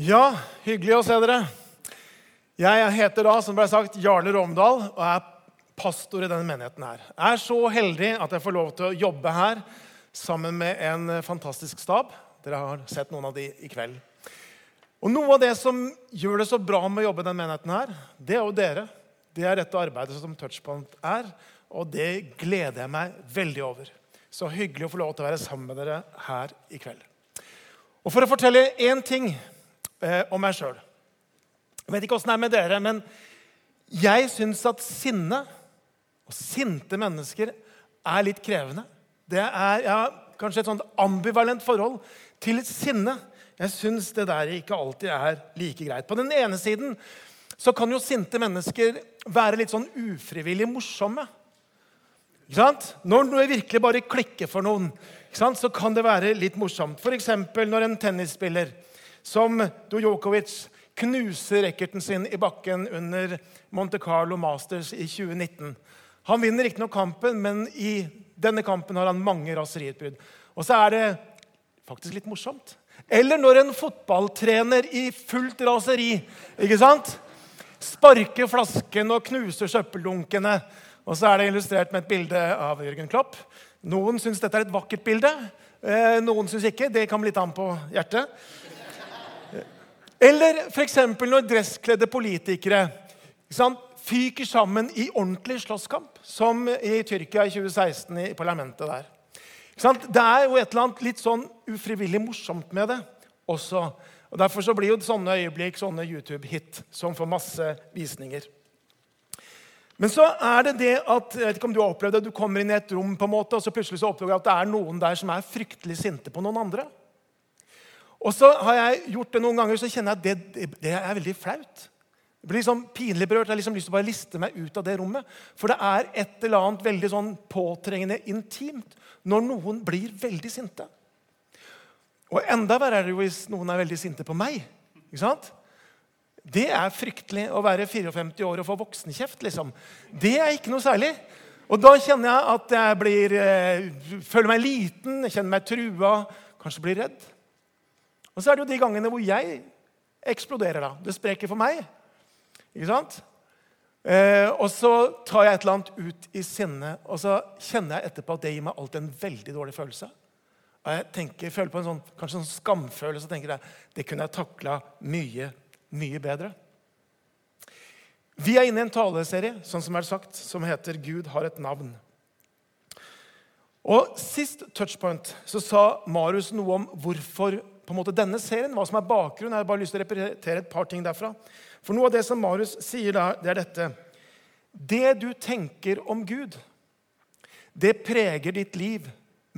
Ja, hyggelig å se dere. Jeg heter da, som ble sagt, Jarle Romdal og er pastor i denne menigheten. her. Jeg er så heldig at jeg får lov til å jobbe her sammen med en fantastisk stab. Dere har sett noen av de i kveld. Og Noe av det som gjør det så bra med å jobbe i denne menigheten, her, det er jo dere. Det er dette arbeidet som Touchpoint er, og det gleder jeg meg veldig over. Så hyggelig å få lov til å være sammen med dere her i kveld. Og For å fortelle én ting eh, om meg sjøl Jeg vet ikke åssen det er med dere, men jeg syns at sinne og sinte mennesker er litt krevende. Det er ja, kanskje et sånt ambivalent forhold til sinne. Jeg syns det der ikke alltid er like greit. På den ene siden så kan jo sinte mennesker være litt sånn ufrivillig morsomme. Når det virkelig bare klikker for noen, så kan det være litt morsomt. F.eks. når en tennisspiller som Djokovic knuser racketen sin i bakken under Monte Carlo Masters i 2019. Han vinner riktignok kampen, men i denne kampen har han mange raseriutbrudd. Og så er det faktisk litt morsomt. Eller når en fotballtrener i fullt raseri ikke sant? sparker flasken og knuser søppeldunkene. Og så er det illustrert med et bilde av Jørgen Klopp. Noen syns dette er et vakkert bilde. Eh, noen syns ikke. Det kommer litt an på hjertet. Eller f.eks. når dresskledde politikere fyker sammen i ordentlig slåsskamp, som i Tyrkia i 2016 i parlamentet der. Det er jo et eller annet litt sånn ufrivillig morsomt med det også. Og Derfor så blir jo sånne øyeblikk sånne YouTube-hit som får masse visninger. Men så er det det at jeg vet ikke om du har opplevd det, du kommer inn i et rom på en måte, og så plutselig så oppdager du at det er noen der som er fryktelig sinte på noen andre. Og så har jeg gjort det noen ganger, så kjenner jeg at det, det, er veldig flaut. Det blir liksom pinlig berørt. Jeg har liksom lyst til å bare liste meg ut av det rommet. For det er et eller annet veldig sånn påtrengende intimt når noen blir veldig sinte. Og enda verre er det jo hvis noen er veldig sinte på meg. Ikke sant? Det er fryktelig å være 54 år og få voksenkjeft. liksom. Det er ikke noe særlig. Og da kjenner jeg at jeg blir, eh, føler meg liten, kjenner meg trua, kanskje blir redd. Og så er det jo de gangene hvor jeg eksploderer. da. Det spreker for meg. Ikke sant? Eh, og så tar jeg et eller annet ut i sinne, og så kjenner jeg etterpå at det gir meg alltid en veldig dårlig følelse. Og jeg tenker, føler på en sånn, kanskje en sånn skamfølelse og tenker jeg, det kunne jeg takla mye, mye bedre. Vi er inne i en taleserie sånn som er sagt, som heter 'Gud har et navn'. Og Sist touchpoint så sa Marius noe om hvorfor på en måte denne serien, hva som er bakgrunnen. Jeg har bare lyst til å repetere et par ting derfra. For noe av det som Marius sier da, det er dette. Det du tenker om Gud, det preger ditt liv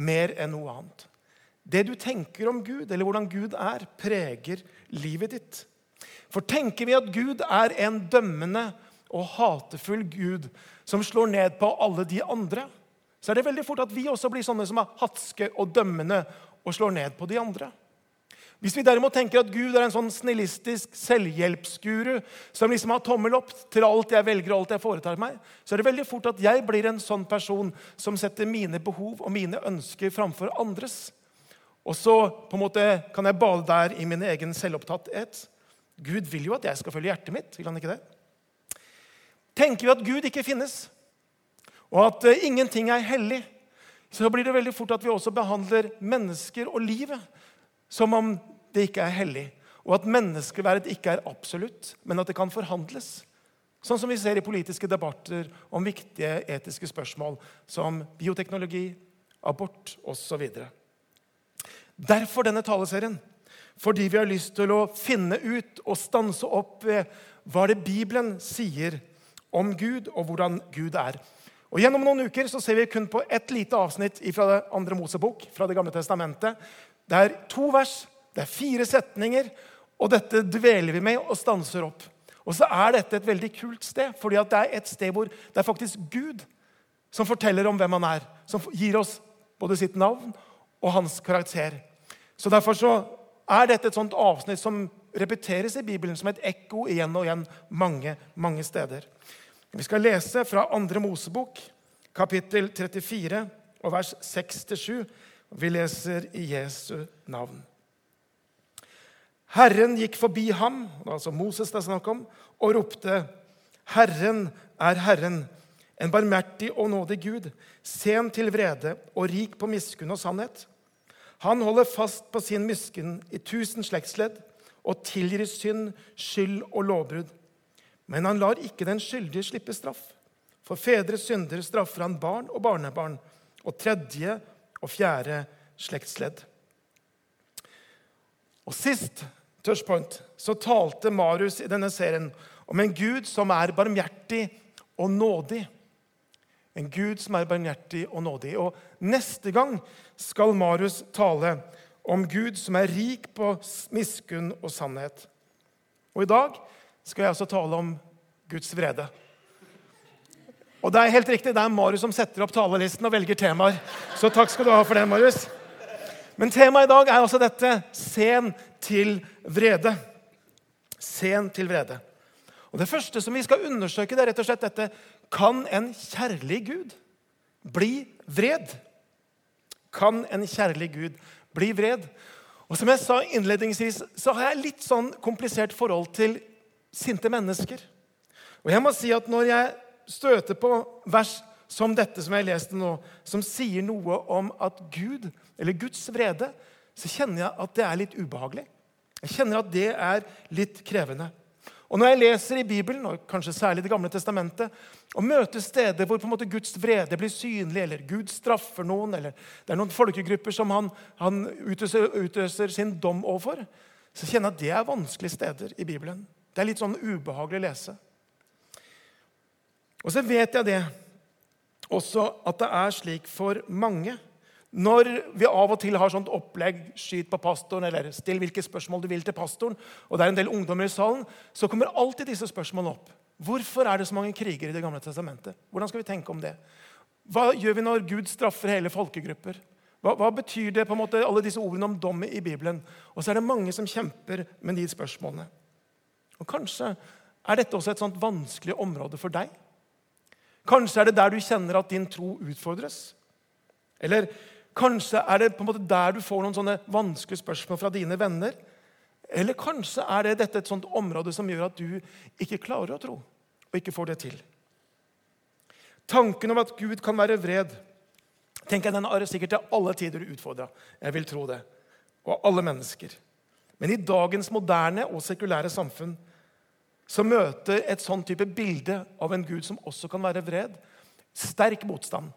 mer enn noe annet. Det du tenker om Gud, eller hvordan Gud er, preger livet ditt. For tenker vi at Gud er en dømmende og hatefull Gud som slår ned på alle de andre, så er det veldig fort at vi også blir sånne som er hatske og dømmende og slår ned på de andre. Hvis vi derimot tenker at Gud er en sånn snillistisk selvhjelpsguru som liksom har tommel opp til alt jeg velger og alt jeg foretar meg, så er det veldig fort at jeg blir en sånn person som setter mine behov og mine ønsker framfor andres. Og så på en måte kan jeg bade der i min egen selvopptatthet. Gud vil jo at jeg skal følge hjertet mitt. vil han ikke det? Tenker vi at Gud ikke finnes, og at uh, ingenting er hellig, så blir det veldig fort at vi også behandler mennesker og livet som om det ikke er hellig, og at menneskeverdet ikke er absolutt, men at det kan forhandles. Sånn som vi ser i politiske debatter om viktige etiske spørsmål som bioteknologi, abort osv. Derfor denne taleserien. Fordi vi har lyst til å finne ut og stanse opp ved hva det Bibelen sier om Gud, og hvordan Gud er. Og Gjennom noen uker så ser vi kun på ett lite avsnitt fra det andre Mosebok, fra Det gamle testamentet. Det er to vers det er fire setninger, og dette dveler vi med og stanser opp. Og så er dette et veldig kult sted, fordi det er et sted hvor det er faktisk Gud som forteller om hvem han er. Som gir oss både sitt navn og hans karakter. Så Derfor så er dette et sånt avsnitt som repeteres i Bibelen som et ekko igjen og igjen mange, mange steder. Vi skal lese fra 2. Mosebok, kapittel 34, og vers 6-7. Vi leser i Jesu navn. Herren gikk forbi ham, altså Moses det er snakk om, og ropte, 'Herren er Herren, en barmhjertig og nådig Gud, sen til vrede og rik på miskunn og sannhet.' Han holder fast på sin miskunn i tusen slektsledd og tilgir synd, skyld og lovbrudd. Men han lar ikke den skyldige slippe straff. For fedres synder straffer han barn og barnebarn og tredje og fjerde slektsledd. Og sist touchpoint, så talte Marius i denne serien om en Gud som er barmhjertig og nådig. En Gud som er barmhjertig og nådig. Og neste gang skal Marius tale om Gud som er rik på miskunn og sannhet. Og i dag skal jeg også tale om Guds vrede. Og det er helt riktig, det er Marius som setter opp talelisten og velger temaer. Så takk skal du ha for det, Marius. Men temaet i dag er altså dette sen til vrede. Sen til vrede. Og Det første som vi skal undersøke, det er rett og slett dette Kan en kjærlig Gud bli vred? Kan en kjærlig Gud bli vred? Og Som jeg sa innledningsvis, så har jeg litt sånn komplisert forhold til sinte mennesker. Og jeg må si at når jeg støter på vers som dette som jeg leste nå, som sier noe om at Gud, eller Guds vrede, så kjenner jeg at det er litt ubehagelig. Jeg kjenner at det er litt krevende. Og Når jeg leser i Bibelen, og kanskje særlig Det gamle testamentet, og møter steder hvor på en måte Guds vrede blir synlig, eller Gud straffer noen, eller det er noen folkegrupper som han, han utøser, utøser, sin dom overfor, så kjenner jeg at det er vanskelige steder i Bibelen. Det er litt sånn ubehagelig å lese. Og så vet jeg det også at det er slik for mange. Når vi av og til har sånt opplegg, skyt på pastoren, eller still hvilke spørsmål du vil til pastoren, og det er en del ungdommer i salen, så kommer alltid disse spørsmålene opp. Hvorfor er det så mange kriger i Det gamle testamentet? Hvordan skal vi tenke om det? Hva gjør vi når Gud straffer hele folkegrupper? Hva, hva betyr det på en måte, alle disse ordene om dom i Bibelen? Og så er det mange som kjemper med de spørsmålene. Og Kanskje er dette også et sånt vanskelig område for deg. Kanskje er det der du kjenner at din tro utfordres. Eller Kanskje er det på en måte der du får noen sånne vanskelige spørsmål fra dine venner. Eller kanskje er det dette et sånt område som gjør at du ikke klarer å tro og ikke får det til. Tanken om at Gud kan være vred, tenker jeg den er sikkert til alle tider utfordra. Jeg vil tro det. Og alle mennesker. Men i dagens moderne og sekulære samfunn så møter et sånn type bilde av en Gud som også kan være vred, sterk motstand.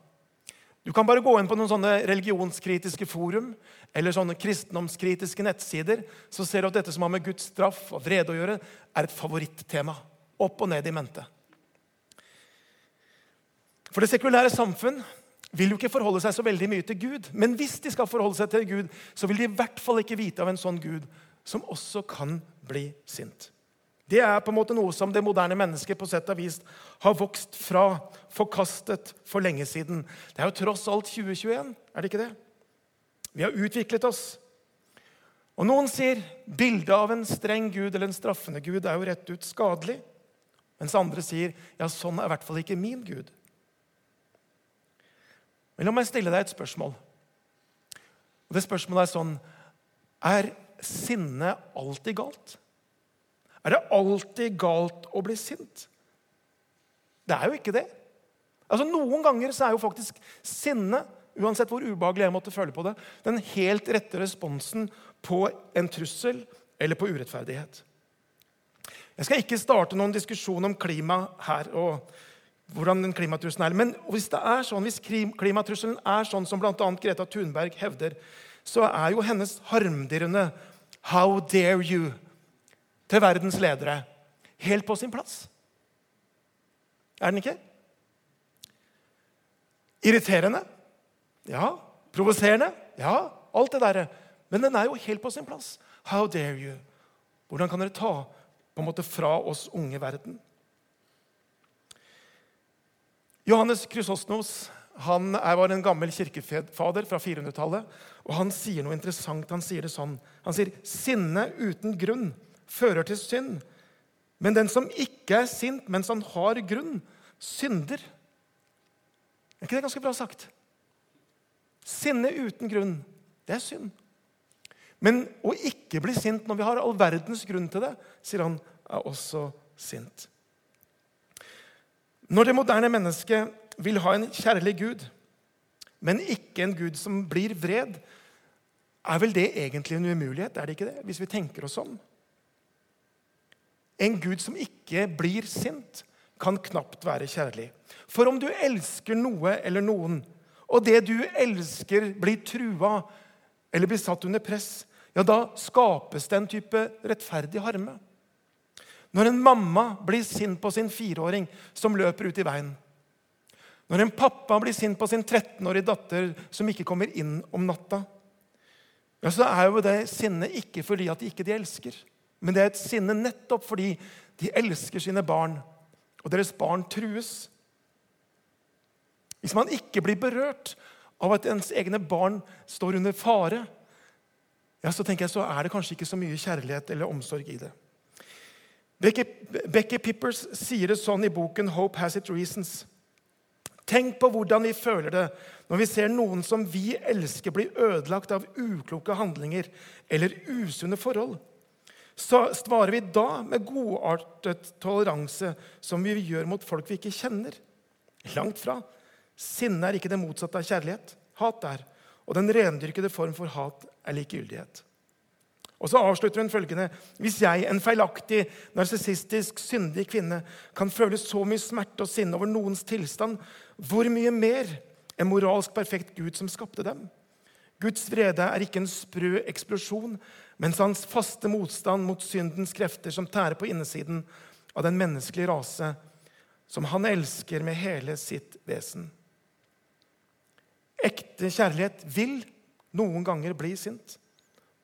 Du kan bare gå inn på noen sånne religionskritiske forum eller sånne kristendomskritiske nettsider, så ser du at dette som har med Guds straff og vrede å gjøre, er et favorittema. Opp og ned i mente. For det sekulære samfunn vil jo ikke forholde seg så veldig mye til Gud. Men hvis de skal forholde seg til Gud, så vil de i hvert fall ikke vite av en sånn Gud som også kan bli sint. Det er på en måte noe som det moderne mennesket på sett og vis har vokst fra, forkastet for lenge siden. Det er jo tross alt 2021, er det ikke det? Vi har utviklet oss. Og Noen sier bildet av en streng gud eller en straffende gud er jo rett ut skadelig. Mens andre sier ja, sånn er i hvert fall ikke min gud. Men la meg stille deg et spørsmål. Og Det spørsmålet er sånn Er sinne alltid galt? Er det alltid galt å bli sint? Det er jo ikke det. Altså Noen ganger så er jo faktisk sinne, uansett hvor ubehagelig jeg måtte føle på det, den helt rette responsen på en trussel eller på urettferdighet. Jeg skal ikke starte noen diskusjon om klima her. og hvordan den klimatrusselen er. Men hvis det er sånn, hvis klimatrusselen er sånn som bl.a. Greta Thunberg hevder, så er jo hennes harmdirrende 'How dare you?' Til verdens ledere helt på sin plass. Er den ikke? Irriterende? Ja. Provoserende? Ja. Alt det derre. Men den er jo helt på sin plass. How dare you? Hvordan kan dere ta på en måte fra oss unge verden? Johannes Krysosnos han var en gammel kirkefader fra 400-tallet. og Han sier noe interessant. Han sier det sånn. Han sier sinne uten grunn fører til synd. Men den som ikke er sint mens han har grunn, synder. Er ikke det ganske bra sagt? Sinne uten grunn, det er synd. Men å ikke bli sint når vi har all verdens grunn til det, sier han, er også sint. Når det moderne mennesket vil ha en kjærlig Gud, men ikke en Gud som blir vred, er vel det egentlig en umulighet? Er det ikke det, hvis vi tenker oss om? En Gud som ikke blir sint, kan knapt være kjærlig. For om du elsker noe eller noen, og det du elsker, blir trua eller blir satt under press, ja, da skapes det en type rettferdig harme. Når en mamma blir sint på sin fireåring som løper ut i veien. Når en pappa blir sint på sin 13-årige datter som ikke kommer inn om natta. Ja, så er jo det sinnet ikke fordi at de ikke de elsker, men det er et sinne nettopp fordi de elsker sine barn, og deres barn trues. Hvis man ikke blir berørt av at ens egne barn står under fare, ja, så tenker jeg så er det kanskje ikke så mye kjærlighet eller omsorg i det. Becky, Pippers sier det sånn i boken 'Hope Has Its Reasons'. Tenk på hvordan vi føler det når vi ser noen som vi elsker, bli ødelagt av ukloke handlinger eller usunne forhold. Så svarer vi da med godartet toleranse, som vi gjør mot folk vi ikke kjenner? Langt fra. Sinne er ikke det motsatte av kjærlighet. Hat er. Og den rendyrkede form for hat er likegyldighet. Og så avslutter hun følgende.: Hvis jeg, en feilaktig, narsissistisk, syndig kvinne, kan føle så mye smerte og sinne over noens tilstand, hvor mye mer en moralsk perfekt Gud som skapte dem? Guds vrede er ikke en sprø eksplosjon, mens hans faste motstand mot syndens krefter som tærer på innesiden av den menneskelige rase, som han elsker med hele sitt vesen. Ekte kjærlighet vil noen ganger bli sint.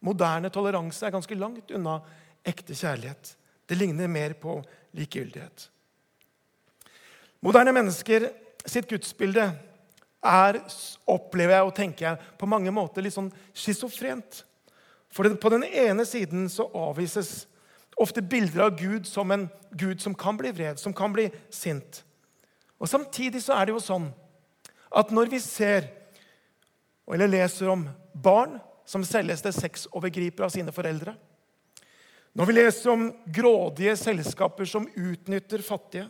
Moderne toleranse er ganske langt unna ekte kjærlighet. Det ligner mer på likegyldighet. Moderne mennesker sitt gudsbilde er, opplever jeg og tenker jeg, på mange måter litt sånn schizofrent. For på den ene siden så avvises ofte bilder av Gud som en Gud som kan bli vred, som kan bli sint. Og Samtidig så er det jo sånn at når vi ser eller leser om barn som selges til sexovergripere av sine foreldre. Når vi leser om grådige selskaper som utnytter fattige,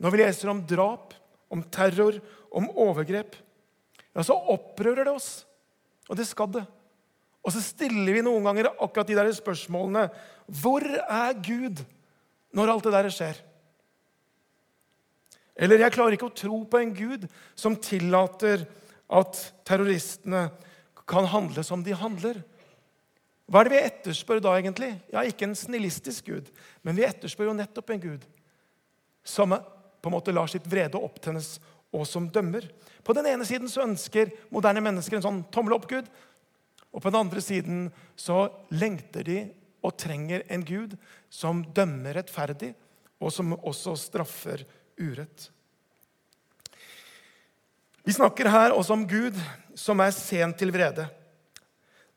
når vi leser om drap, om terror, om overgrep, ja, så opprører det oss. Og det skal det. Og så stiller vi noen ganger akkurat de der spørsmålene. Hvor er Gud når alt det der skjer? Eller jeg klarer ikke å tro på en Gud som tillater at terroristene kan handle som de handler. Hva er det vi etterspør da, egentlig? Ja, Ikke en snillistisk gud, men vi etterspør jo nettopp en gud som på en måte lar sitt vrede opptennes, og som dømmer. På den ene siden så ønsker moderne mennesker en sånn tommel opp-gud. Og på den andre siden så lengter de og trenger en gud som dømmer rettferdig, og som også straffer urett. Vi snakker her også om Gud som er sen til vrede.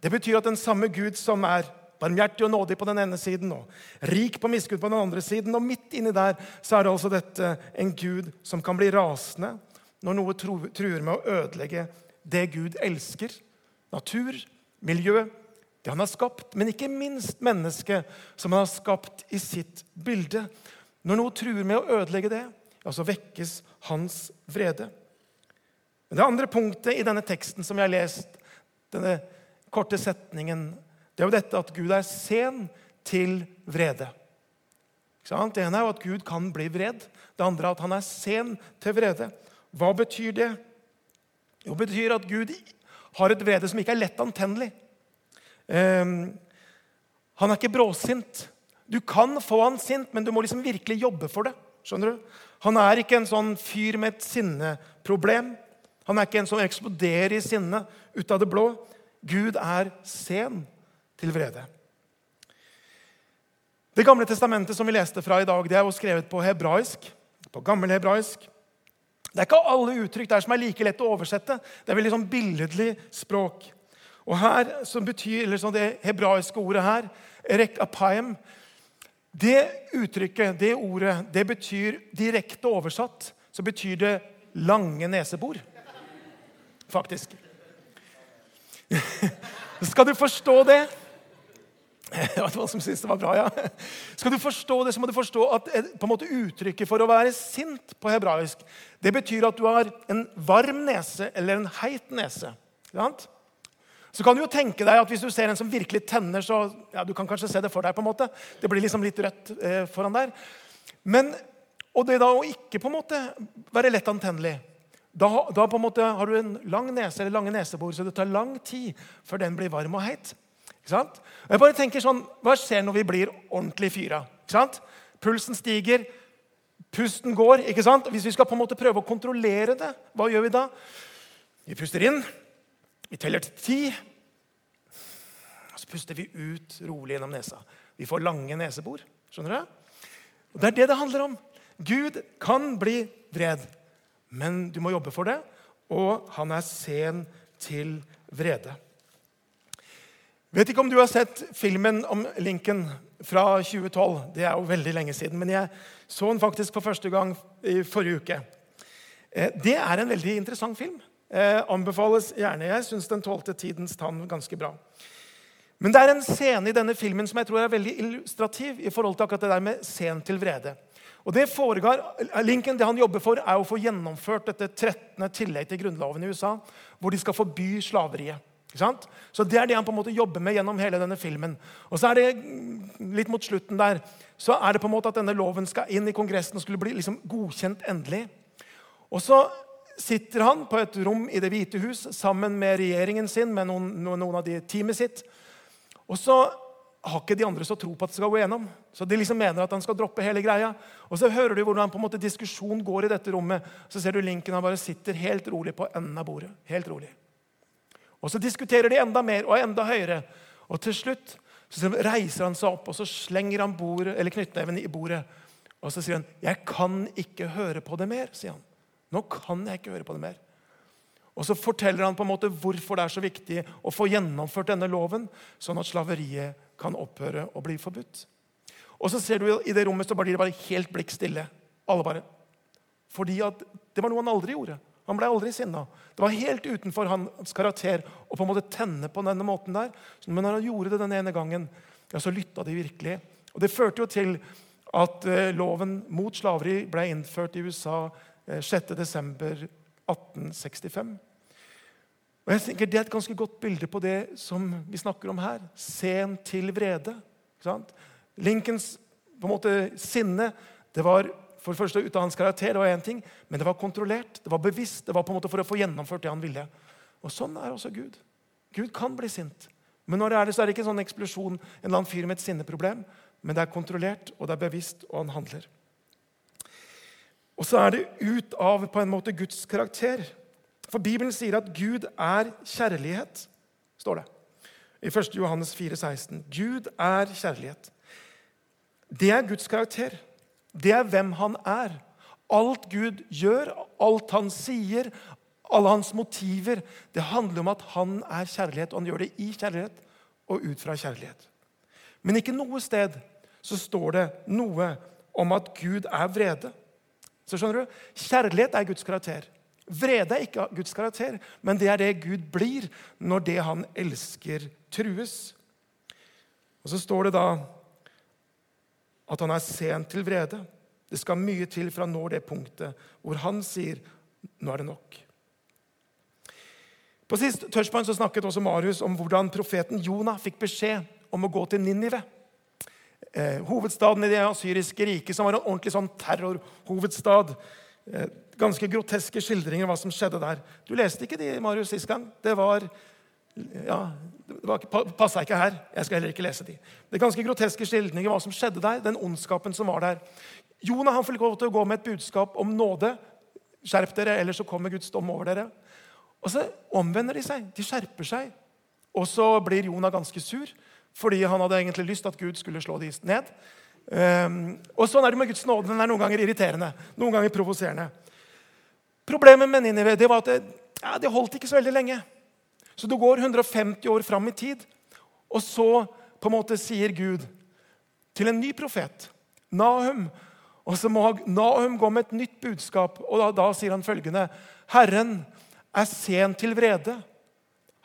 Det betyr at den samme Gud som er barmhjertig og nådig på den ene siden og rik på miskudd på den andre siden, og midt inni der så er det altså dette en Gud som kan bli rasende når noe truer med å ødelegge det Gud elsker. Natur, miljø, det han har skapt, men ikke minst mennesket som han har skapt i sitt bilde. Når noe truer med å ødelegge det, ja, så vekkes hans vrede. Men Det andre punktet i denne teksten som jeg har lest, denne korte setningen, det er jo dette at Gud er sen til vrede. Det ene er jo at Gud kan bli vred. Det andre er at han er sen til vrede. Hva betyr det? Jo, det betyr at Gud har et vrede som ikke er lett antennelig. Um, han er ikke bråsint. Du kan få han sint, men du må liksom virkelig jobbe for det. Skjønner du? Han er ikke en sånn fyr med et sinneproblem. Han er ikke en som eksploderer i sinne ut av det blå. Gud er sen til vrede. Det gamle testamentet som vi leste fra i dag, det er jo skrevet på hebraisk. På gammelhebraisk. Det er ikke alle uttrykk der som er like lett å oversette. Det er veldig sånn billedlig språk. Og her, som betyr, eller sånn Det hebraiske ordet her, erek apaim, det uttrykket, det ordet, det betyr direkte oversatt så betyr det lange nesebor faktisk. Skal du forstå det, hva som synes det var bra, ja. Skal du forstå det, så må du forstå at på en måte uttrykket for å være sint på hebraisk det betyr at du har en varm nese eller en heit nese. Så kan du jo tenke deg at Hvis du ser en som virkelig tenner, så ja, du kan kanskje se det for deg. på en måte. Det blir liksom litt rødt eh, foran der. Men, og det da å ikke på en måte være lett antennelig da, da på en måte har du en lang nese eller lange nesebor, så det tar lang tid før den blir varm og heit. Jeg bare tenker sånn, Hva skjer når vi blir ordentlig fyra? Pulsen stiger, pusten går. ikke sant? Hvis vi skal på en måte prøve å kontrollere det, hva gjør vi da? Vi puster inn, vi teller til ti. Og så puster vi ut rolig gjennom nesa. Vi får lange nesebor. Skjønner du? Og Det er det det handler om. Gud kan bli vred, men du må jobbe for det. Og han er sen til vrede. Vet ikke om du har sett filmen om Lincoln fra 2012. Det er jo veldig lenge siden, men jeg så den faktisk for første gang i forrige uke. Eh, det er en veldig interessant film. Eh, anbefales gjerne. Jeg syns den tålte tidens tann ganske bra. Men det er en scene i denne filmen som jeg tror er veldig illustrativ i forhold til akkurat det der med sen til vrede. Og det foregår, Lincoln det han jobber for, er å få gjennomført dette 13. tillegg til grunnloven i USA, hvor de skal forby slaveriet. Så Det er det han på en måte jobber med gjennom hele denne filmen. Og så er det litt mot slutten der, så er det på en måte at denne loven skal inn i Kongressen og skulle bli liksom godkjent endelig. Og så sitter han på et rom i Det hvite hus sammen med regjeringen sin, med noen, noen av de teamet sitt. Og så har ikke de andre så tro på at det skal gå gjennom. Så de liksom mener at han skal droppe hele greia. Og så hører du hvordan på en måte diskusjon går i dette rommet. Så ser du Lincoln han bare sitter helt rolig på enden av bordet. Helt rolig. Og Så diskuterer de enda mer og enda høyere. Og til slutt så reiser han seg opp og så slenger han bordet, eller knyttneven i bordet. Og så sier han, 'Jeg kan ikke høre på det mer'. sier han. Nå kan jeg ikke høre på det mer. Og Så forteller han på en måte hvorfor det er så viktig å få gjennomført denne loven, sånn at slaveriet kan opphøre og bli forbudt. Og så ser du I det rommet så blir det bare helt blikk stille. Alle bare. Fordi at det var noe han aldri gjorde. Han ble aldri sinna. Det var helt utenfor hans karakter å på en måte tenne på denne måten der. Men når han gjorde det den ene gangen, ja, så lytta de virkelig. Og Det førte jo til at eh, loven mot slaveri ble innført i USA eh, 6.12.1865. Og jeg tenker Det er et ganske godt bilde på det som vi snakker om her. Sen til vrede. Lincolns på en måte sinne det var for det første ut av hans karakter, det var én ting, men det var kontrollert, det var bevisst. Det var på en måte for å få gjennomført det han ville. Og Sånn er også Gud. Gud kan bli sint. Men når det er det, så er det ikke en sånn eksplosjon, en eller annen fyr med et sinneproblem. Men det er kontrollert, og det er bevisst, og han handler. Og så er det ut av på en måte Guds karakter. For Bibelen sier at Gud er kjærlighet, står det. I 1. Johannes 4, 16. Gud er kjærlighet. Det er Guds karakter det er hvem han er. Alt Gud gjør, alt han sier, alle hans motiver, det handler om at han er kjærlighet, og han gjør det i kjærlighet og ut fra kjærlighet. Men ikke noe sted så står det noe om at Gud er vrede. Så skjønner du? Kjærlighet er Guds karakter. Vrede er ikke Guds karakter, men det er det Gud blir når det han elsker, trues. Og Så står det da at han er sent til vrede. Det skal mye til for han når det punktet hvor han sier nå er det nok. På sist touchpoint så snakket også Marius om hvordan profeten Jonah fikk beskjed om å gå til Ninive. Eh, hovedstaden i det asyriske riket, som var en ordentlig sånn terrorhovedstad. Eh, ganske groteske skildringer av hva som skjedde der. Du leste ikke de Marius, sist gang. Det var ja, det passa ikke her. Jeg skal heller ikke lese de. Det er ganske groteske skildringer hva som skjedde der. Den ondskapen som var der. Jonah han får lov til å gå med et budskap om nåde. Skjerp dere, ellers så kommer Guds dom over dere. Og så omvender de seg. De skjerper seg. Og så blir Jonah ganske sur, fordi han hadde egentlig lyst at Gud skulle slå de ned. Um, og sånn er det med Guds nåde. Den er noen ganger irriterende, noen ganger provoserende. Problemet med Ninive det var at det, ja, det holdt ikke så veldig lenge. Så du går 150 år fram i tid, og så på en måte sier Gud til en ny profet, Nahum Og så må Nahum gå med et nytt budskap, og da, da sier han følgende.: Herren er sen til vrede.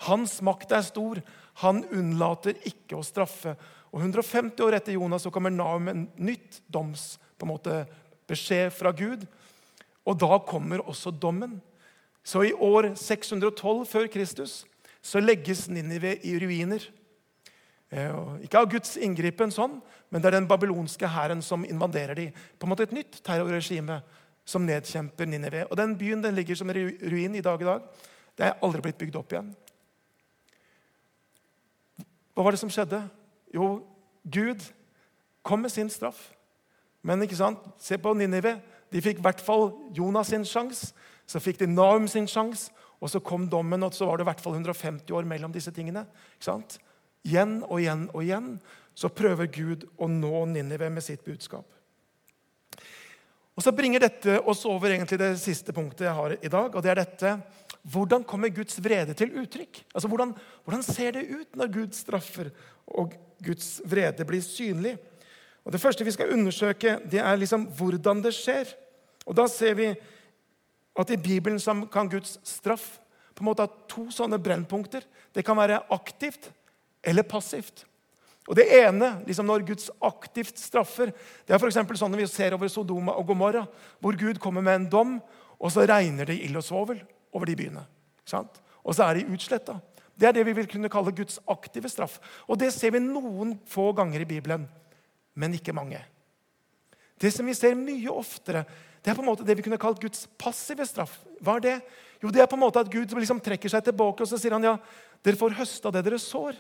Hans makt er stor. Han unnlater ikke å straffe. Og 150 år etter Jonas så kommer Nahum med en nytt doms på en måte, beskjed fra Gud. Og da kommer også dommen. Så i år 612 før Kristus så legges Ninive i ruiner. Eh, ikke av Guds inngripen, sånn, men det er den babylonske hæren som invaderer dem. På en måte et nytt terrorregime som nedkjemper Ninive. Og Den byen den ligger som ruin i dag i dag. Det er aldri blitt bygd opp igjen. Hva var det som skjedde? Jo, Gud kom med sin straff. Men ikke sant? se på Ninive. De fikk i hvert fall Jonas sin sjanse. Så fikk de Naum sin sjanse, og så kom dommen, og så var det i hvert fall 150 år mellom disse tingene. Ikke sant? Igjen og igjen og igjen så prøver Gud å nå Ninive med sitt budskap. Og Så bringer dette oss over egentlig det siste punktet jeg har i dag. og det er dette. Hvordan kommer Guds vrede til uttrykk? Altså, hvordan, hvordan ser det ut når Gud straffer og Guds vrede blir synlig? Og Det første vi skal undersøke, det er liksom hvordan det skjer. Og Da ser vi at i Bibelen kan Guds straff på en måte ha to sånne brennpunkter. Det kan være aktivt eller passivt. Og Det ene, liksom når Guds aktivt straffer, det er for sånn når vi ser over Sodoma og Gomorra, hvor Gud kommer med en dom, og så regner det ild og svovel over de byene. Og så er de utsletta. Det er det vi vil kunne kalle Guds aktive straff. Og Det ser vi noen få ganger i Bibelen, men ikke mange. Det som vi ser mye oftere, det er på en måte det vi kunne kalt Guds passive straff. Hva er det? Jo, det er på en måte at Gud liksom trekker seg tilbake og så sier han, ja, dere får høste av det dere sår.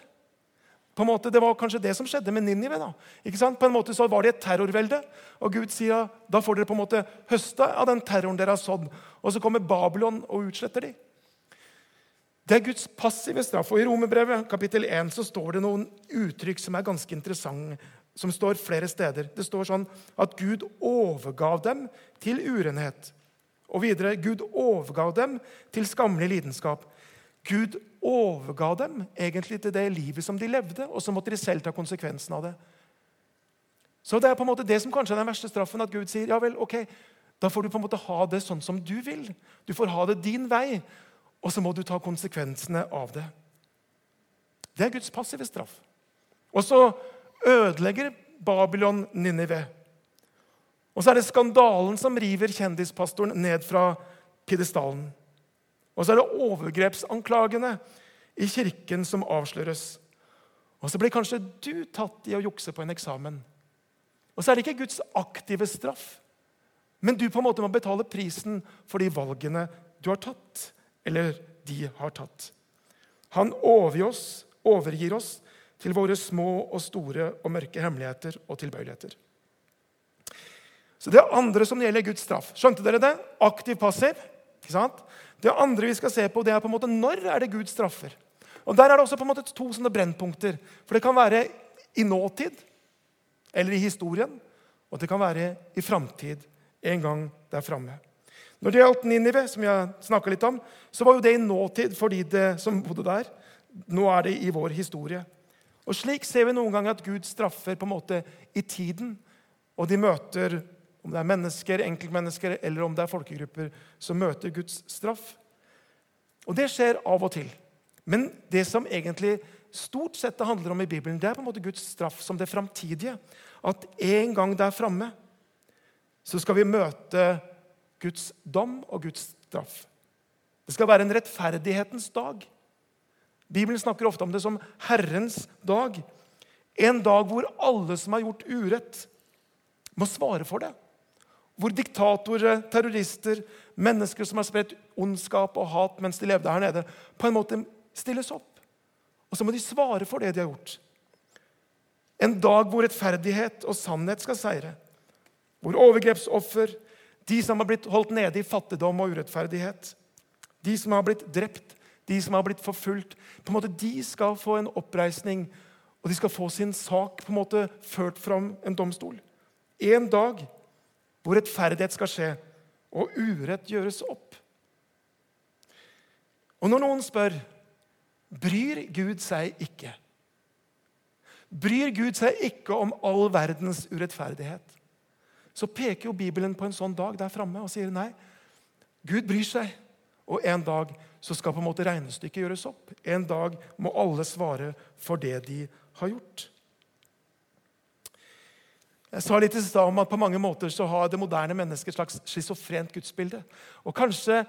På en måte, Det var kanskje det som skjedde med Ninive. da. Ikke sant? På en måte så var det et terrorvelde. Og Gud sier ja, da får dere på en måte høste av den terroren dere har sådd. Og så kommer Babylon og utsletter dem. Det er Guds passive straff. Og I Romerbrevet kapittel 1 så står det noen uttrykk som er ganske interessante som står flere steder. Det står sånn at Gud overgav dem til urenhet. Og videre Gud overgav dem til skammelig lidenskap. Gud overga dem egentlig til det livet som de levde, og så måtte de selv ta konsekvensen av det. Så det er på en måte det som kanskje er den verste straffen, at Gud sier ja vel, ok, da får du på en måte ha det sånn som du vil. Du får ha det din vei, og så må du ta konsekvensene av det. Det er Guds passive straff. Og så ødelegger Babylon Ninive. Og så er det skandalen som river kjendispastoren ned fra pidestallen. Og så er det overgrepsanklagene i kirken som avsløres. Og så blir kanskje du tatt i å jukse på en eksamen. Og så er det ikke Guds aktive straff, men du på en måte må betale prisen for de valgene du har tatt, eller de har tatt. Han overgir oss, overgir oss til våre små og store og mørke hemmeligheter og tilbøyeligheter. Så Det andre som gjelder Guds straff. Skjønte dere det? Aktiv, passiv. Ikke sant? Det andre vi skal se på, det er på en måte når er det Gud straffer. Og Der er det også på en måte to sånne brennpunkter. For det kan være i nåtid eller i historien, og det kan være i framtid, en gang der framme. Når det gjaldt Ninive, som jeg litt om, så var jo det i nåtid for de som bodde der. Nå er det i vår historie. Og Slik ser vi noen ganger at Gud straffer på en måte i tiden. Og de møter, om det er mennesker, enkeltmennesker eller om det er folkegrupper, som møter Guds straff. Og det skjer av og til. Men det som egentlig stort sett det handler om i Bibelen, det er på en måte Guds straff som det framtidige. At en gang der framme så skal vi møte Guds dom og Guds straff. Det skal være en rettferdighetens dag. Bibelen snakker ofte om det som Herrens dag. En dag hvor alle som har gjort urett, må svare for det. Hvor diktatorer, terrorister, mennesker som har spredt ondskap og hat mens de levde her nede, på en måte stilles opp. Og så må de svare for det de har gjort. En dag hvor rettferdighet og sannhet skal seire. Hvor overgrepsoffer, de som har blitt holdt nede i fattigdom og urettferdighet, de som har blitt drept, de som har blitt forfulgt, på en måte, de skal få en oppreisning, og de skal få sin sak på en måte ført fram en domstol. En dag hvor rettferdighet skal skje, og urett gjøres opp. Og når noen spør bryr Gud seg ikke Bryr Gud seg ikke om all verdens urettferdighet? Så peker jo Bibelen på en sånn dag der framme og sier nei. Gud bryr seg. Og en dag så skal på en måte regnestykket gjøres opp. En dag må alle svare for det de har gjort. Jeg sa litt i stad om at på mange måter så har det moderne mennesket et slags schizofrent gudsbilde. Og kanskje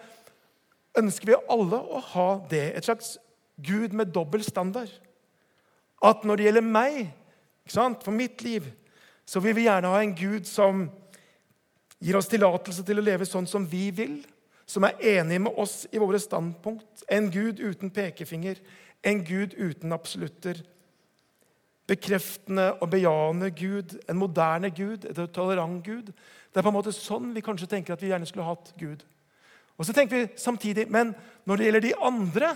ønsker vi alle å ha det. Et slags Gud med dobbel standard. At når det gjelder meg, for mitt liv, så vil vi gjerne ha en Gud som gir oss tillatelse til å leve sånn som vi vil, som er enig med oss i våre standpunkt. En Gud uten pekefinger, en Gud uten absolutter. Bekreftende og bejaende Gud, en moderne Gud, et tolerant Gud. Det er på en måte sånn vi kanskje tenker at vi gjerne skulle hatt Gud. Og så tenker vi samtidig men når det gjelder de andre,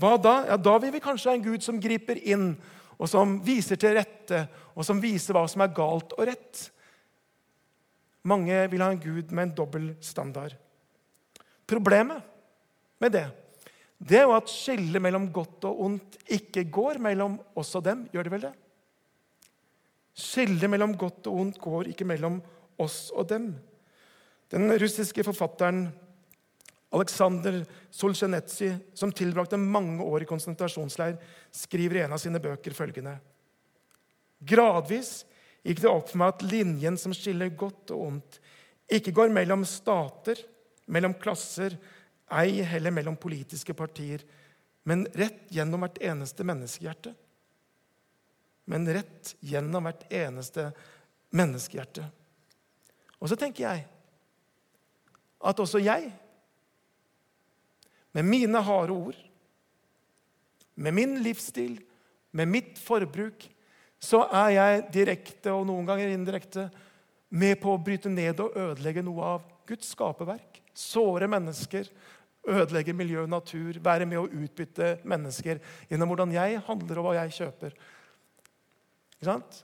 hva da? Ja, Da vil vi kanskje ha en Gud som griper inn, og som viser til rette, og som viser hva som er galt og rett. Mange vil ha en Gud med en dobbel standard. Problemet med det det er jo at skillet mellom godt og ondt ikke går mellom oss og dem. Gjør det vel det? Skillet mellom godt og ondt går ikke mellom oss og dem. Den russiske forfatteren Aleksandr Solzjenitsyn, som tilbrakte mange år i konsentrasjonsleir, skriver i en av sine bøker følgende.: Gradvis gikk det opp for meg at linjen som skiller godt og ondt, ikke går mellom stater, mellom klasser, ei heller mellom politiske partier, men rett gjennom hvert eneste menneskehjerte. Men rett gjennom hvert eneste menneskehjerte. Og så tenker jeg at også jeg med mine harde ord, med min livsstil, med mitt forbruk, så er jeg direkte og noen ganger indirekte med på å bryte ned og ødelegge noe av Guds skaperverk. Såre mennesker, ødelegge miljø og natur, være med å utbytte mennesker gjennom hvordan jeg handler og hva jeg kjøper. Ikke sant?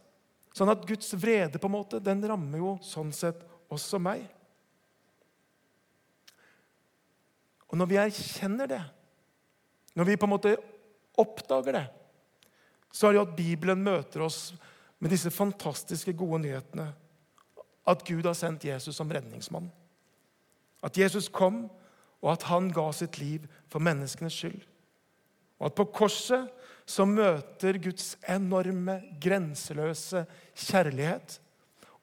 Sånn at Guds vrede på en måte, den rammer jo sånn sett også meg. Og når vi erkjenner det, når vi på en måte oppdager det, så er det jo at Bibelen møter oss med disse fantastiske, gode nyhetene. At Gud har sendt Jesus som redningsmann. At Jesus kom, og at han ga sitt liv for menneskenes skyld. Og at på korset så møter Guds enorme, grenseløse kjærlighet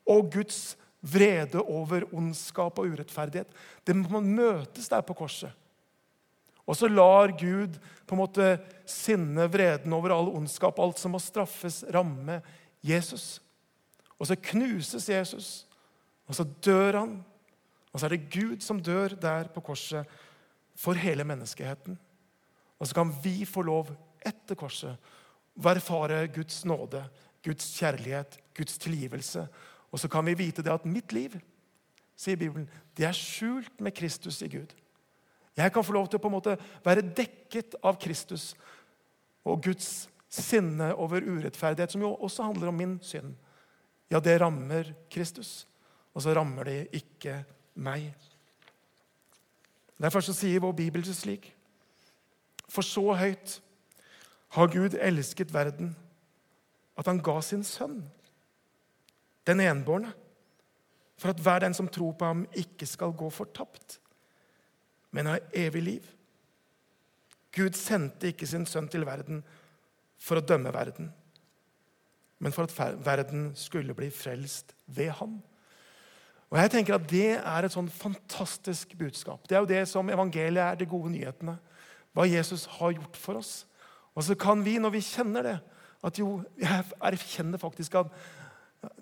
og Guds vrede over ondskap og urettferdighet. Det må møtes der på korset. Og så lar Gud på en måte sinne vreden over all ondskap, alt som må straffes, ramme Jesus. Og så knuses Jesus, og så dør han. Og så er det Gud som dør der på korset for hele menneskeheten. Og så kan vi få lov etter korset å erfare Guds nåde, Guds kjærlighet, Guds tilgivelse og så kan vi vite det at mitt liv sier Bibelen, det er skjult med Kristus i Gud. Jeg kan få lov til å på en måte være dekket av Kristus og Guds sinne over urettferdighet, som jo også handler om min synd. Ja, det rammer Kristus, og så rammer det ikke meg. Derfor sier vår bibel slik For så høyt har Gud elsket verden at han ga sin sønn den enbårne, for at hver den som tror på ham, ikke skal gå fortapt, men ha evig liv. Gud sendte ikke sin sønn til verden for å dømme verden, men for at verden skulle bli frelst ved ham. Og jeg tenker at Det er et sånn fantastisk budskap. Det er jo det som evangeliet er, de gode nyhetene. Hva Jesus har gjort for oss. Og så kan vi, når vi kjenner det at jo, Jeg erkjenner faktisk at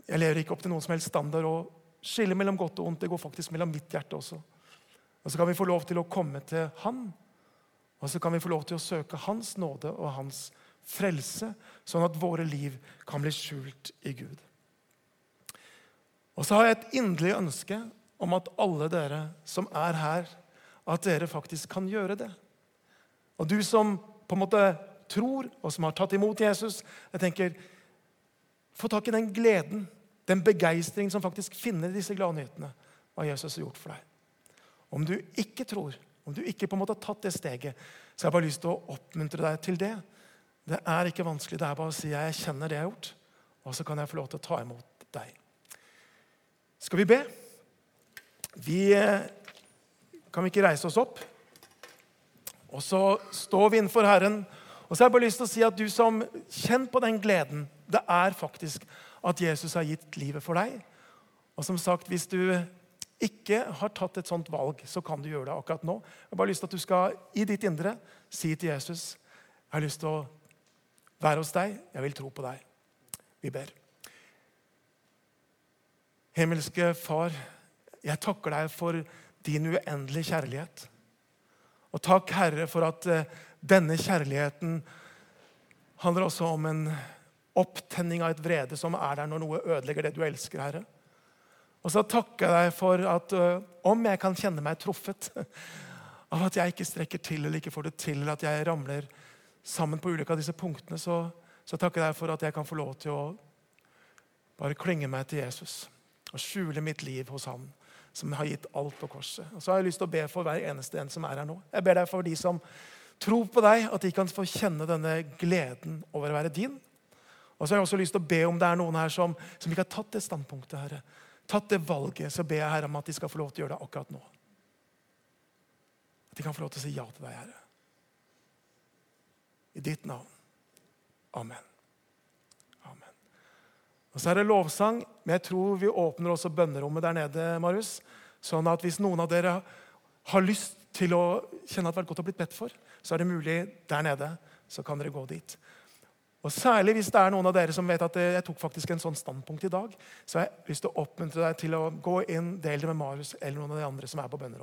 jeg lever ikke opp til noen som helst standard. og Skillet mellom godt og ondt det går faktisk mellom mitt hjerte også. Og Så kan vi få lov til å komme til Han, og så kan vi få lov til å søke Hans nåde og Hans frelse, sånn at våre liv kan bli skjult i Gud. Og så har jeg et inderlig ønske om at alle dere som er her, at dere faktisk kan gjøre det. Og du som på en måte tror, og som har tatt imot Jesus, jeg tenker, få tak i den gleden, den begeistringen som faktisk finner i disse gladnyhetene. Hva Jesus har gjort for deg. Om du ikke tror, om du ikke på en måte har tatt det steget, så har jeg bare lyst til å oppmuntre deg til det. Det er ikke vanskelig. Det er bare å si jeg kjenner det jeg har gjort, og så kan jeg få lov til å ta imot deg. Skal vi be? Vi eh, Kan vi ikke reise oss opp? Og så står vi innenfor Herren. Og så har jeg bare lyst til å si at du som kjenner på den gleden det er faktisk at Jesus har gitt livet for deg. Og som sagt, hvis du ikke har tatt et sånt valg, så kan du gjøre det akkurat nå. Jeg har bare lyst til at du skal i ditt indre si til Jesus jeg har lyst til å være hos deg. Jeg vil tro på deg. Vi ber. Himmelske Far, jeg takker deg for din uendelige kjærlighet. Og takk, Herre, for at eh, denne kjærligheten handler også om en opptenning av et vrede som er der når noe ødelegger det du elsker, Herre. Og så takker jeg deg for at uh, om jeg kan kjenne meg truffet av at jeg ikke strekker til eller ikke får det til, eller at jeg ramler sammen på ulike av disse punktene, så, så takker jeg deg for at jeg kan få lov til å bare klynge meg til Jesus og skjule mitt liv hos Han som har gitt alt på korset. Og så har jeg lyst til å be for hver eneste en som er her nå. Jeg ber deg for de som tror på deg, at de kan få kjenne denne gleden over å være din. Og så har jeg også lyst til å be om det er noen her som, som ikke har tatt det standpunktet. Herre. Tatt det valget, så ber jeg Herre om at de skal få lov til å gjøre det akkurat nå. At de kan få lov til å si ja til deg, Herre. I ditt navn. Amen. Og Så er det lovsang, men jeg tror vi åpner også bønnerommet der nede. Marius. Sånn at hvis noen av dere har lyst til å kjenne at det er godt å blitt bedt for, så er det mulig der nede. Så kan dere gå dit. Og Særlig hvis det er noen av dere som vet at jeg tok faktisk en sånn standpunkt i dag, så har jeg lyst til å oppmuntre deg til å gå inn, del det med Marius eller noen av de andre som er på bønnerommet.